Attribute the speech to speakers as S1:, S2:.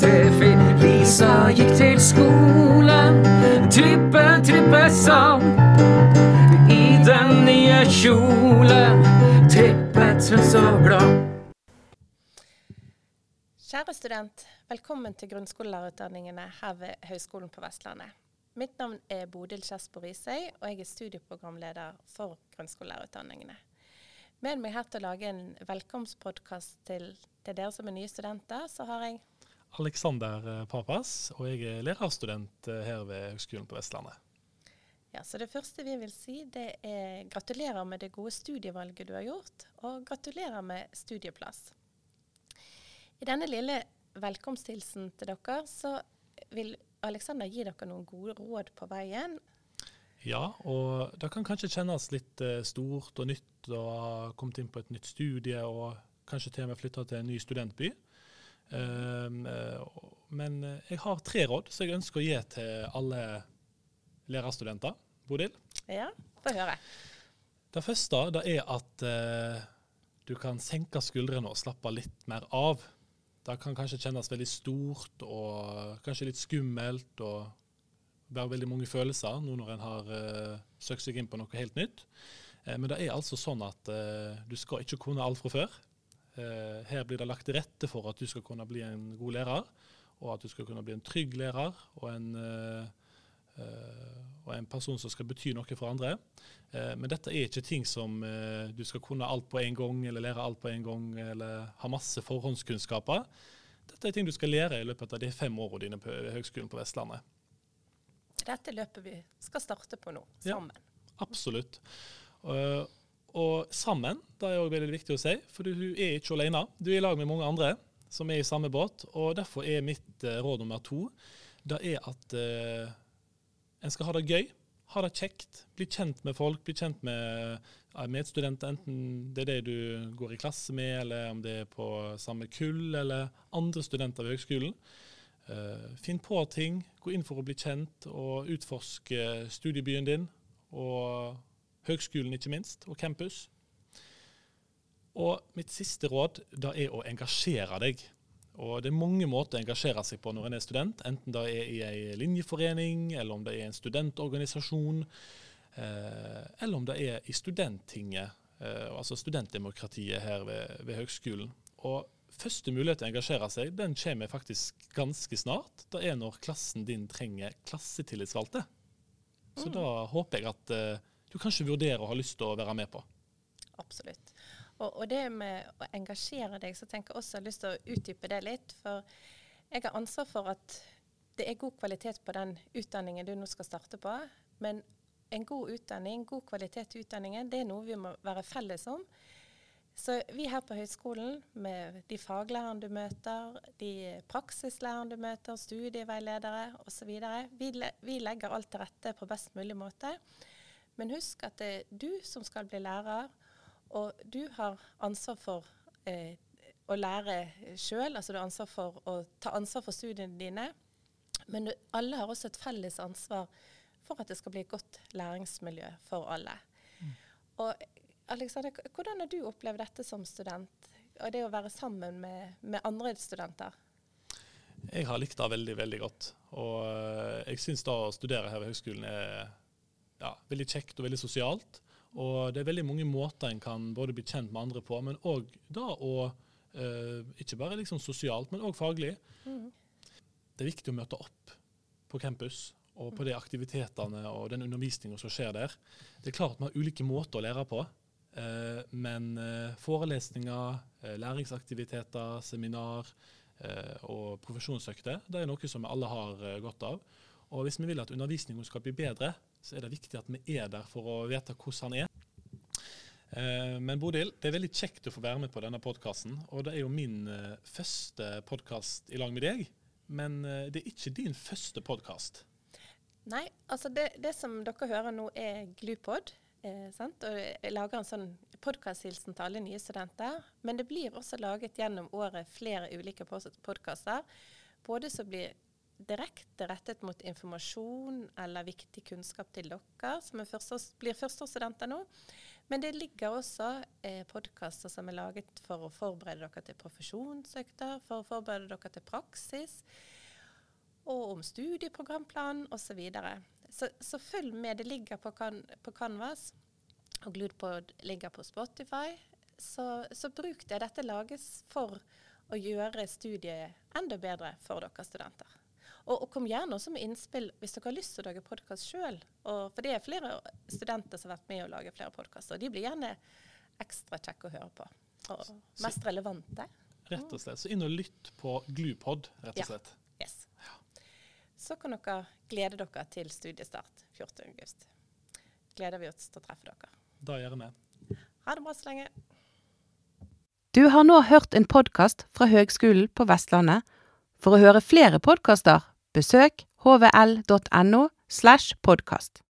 S1: til. Lisa gikk til skolen, trippe, trippe sang. I den nye kjolen, trippet hun så glad.
S2: Kjære student, velkommen til grunnskolelærerutdanningene her ved Høgskolen på Vestlandet. Mitt navn er Bodil Kjersbo Risøy, og jeg er studieprogramleder for grunnskolelærerutdanningene. Med meg her til å lage en velkomstpodkast til, til, dere som er nye studenter, så har jeg
S3: Alexander eh, Papas, og jeg er lærerstudent eh, her ved Høgskolen på Vestlandet.
S2: Ja, så Det første vi vil si, det er gratulerer med det gode studievalget du har gjort, og gratulerer med studieplass. I denne lille velkomsthilsen til dere, så vil Alexander gi dere noen gode råd på veien
S3: ja, og det kan kanskje kjennes litt uh, stort og nytt å ha kommet inn på et nytt studie og kanskje til og med flytta til en ny studentby. Uh, men jeg har tre råd som jeg ønsker å gi til alle lærerstudenter. Bodil?
S2: Ja, få høre.
S3: Det første det er at du kan senke skuldrene og slappe litt mer av. Det kan kanskje kjennes veldig stort og kanskje litt skummelt. og være veldig mange følelser nå når en har uh, søkt seg inn på noe helt nytt. Uh, men det er altså sånn at uh, du skal ikke kunne alt fra før. Her blir det lagt til rette for at du skal kunne bli en god lærer, og at du skal kunne bli en trygg lærer og en, og en person som skal bety noe for andre. men dette er ikke ting som du skal kunne alt på en gang, eller lære alt på en gang, eller ha masse forhåndskunnskaper. Dette er ting du skal lære i løpet av de fem årene dine på Høgskolen på Vestlandet
S2: dette løpet vi skal starte på nå, sammen. Ja,
S3: absolutt. Uh, og sammen, det er òg veldig viktig å si, for du er ikke alene. Du er i lag med mange andre som er i samme båt. og Derfor er mitt uh, råd nummer to det er at uh, en skal ha det gøy. Ha det kjekt. Bli kjent med folk. Bli kjent med medstudenter, enten det er det du går i klasse med, eller om det er på samme kull, eller andre studenter ved høgskolen. Uh, finn på ting, gå inn for å bli kjent og utforske studiebyen din. Og høgskolen, ikke minst, og campus. Og mitt siste råd da er å engasjere deg. Og Det er mange måter å engasjere seg på når en er student. Enten det er i en linjeforening, eller om det er en studentorganisasjon, eh, eller om det er i studenttinget, eh, altså studentdemokratiet her ved, ved høgskolen. Og første mulighet til å engasjere seg, den kommer faktisk ganske snart. Det er når klassen din trenger klassetillitsvalgte. Så mm. da håper jeg at du kanskje vurderer å ha lyst til å være med på.
S2: Absolutt. Og, og, det med å engasjere deg, så tenker jeg også jeg har lyst til å utdype det litt. For jeg har ansvar for at det er god kvalitet på den utdanningen du nå skal starte på. Men en god utdanning, god kvalitet i utdanningen, det er noe vi må være felles om. Så vi her på høyskolen, med de faglærerne du møter, de praksislærerne du møter, studieveiledere osv., vi, vi legger alt til rette på best mulig måte. Men husk at det er du som skal bli lærer, og du har ansvar for eh, å lære sjøl. Altså du har ansvar for å ta ansvar for studiene dine. Men du, alle har også et felles ansvar for at det skal bli et godt læringsmiljø for alle. Mm. Og Alexander, hvordan har du opplevd dette som student, og det å være sammen med, med andre studenter?
S3: Jeg har likt det veldig, veldig godt. Og eh, jeg syns da å studere her ved høgskolen er ja, veldig kjekt og veldig sosialt. Og det er veldig mange måter en kan både bli kjent med andre på, men òg da å eh, Ikke bare liksom sosialt, men òg faglig. Mm. Det er viktig å møte opp på campus og på de aktivitetene og den undervisninga som skjer der. Det er klart vi har ulike måter å lære på. Eh, men eh, forelesninger, eh, læringsaktiviteter, seminar og profesjonsøkter det er noe som vi alle har godt av. Og Hvis vi vil at undervisningen skal bli bedre, så er det viktig at vi er der for å vite hvordan han er. Men Bodil, det er veldig kjekt å få være med på denne podkasten. Og det er jo min første podkast i lag med deg. Men det er ikke din første podkast.
S2: Nei, altså det, det, som dere hører nå er Glupod. Eh, og jeg lager en sånn podkasthilsen til alle nye studenter. Men det blir også laget gjennom året flere ulike podkaster. Både som blir direkte rettet mot informasjon eller viktig kunnskap til dere som første, blir førsteårsstudenter nå. Men det ligger også eh, podkaster som er laget for å forberede dere til profesjonsøkter, for å forberede dere til praksis, og om studieprogramplan osv. Så, videre. så Så følg med. Det ligger på, kan, på Canvas, og Gludpod ligger på Spotify. Så, så bruk det. Dette lages for å gjøre studiet enda bedre for dere studenter. Og, og, kom gjerne også med innspill hvis dere har lyst til å lage podkast sjøl. For det er flere studenter som har vært med å lage flere podkaster. Og de blir gjerne ekstra kjekke å høre på. Og mest så, relevante.
S3: Rett og slett. Så inn og lytt på Glupod, rett og slett.
S2: Ja. Yes. Ja. Så kan dere glede dere til studiestart 14.8. Gleder vi oss til å treffe dere.
S3: Da gjør vi.
S2: Ha det bra så lenge.
S4: Du har nå hørt en podkast fra Høgskolen på Vestlandet. For å høre flere podkaster besøk hvl.no slash podkast.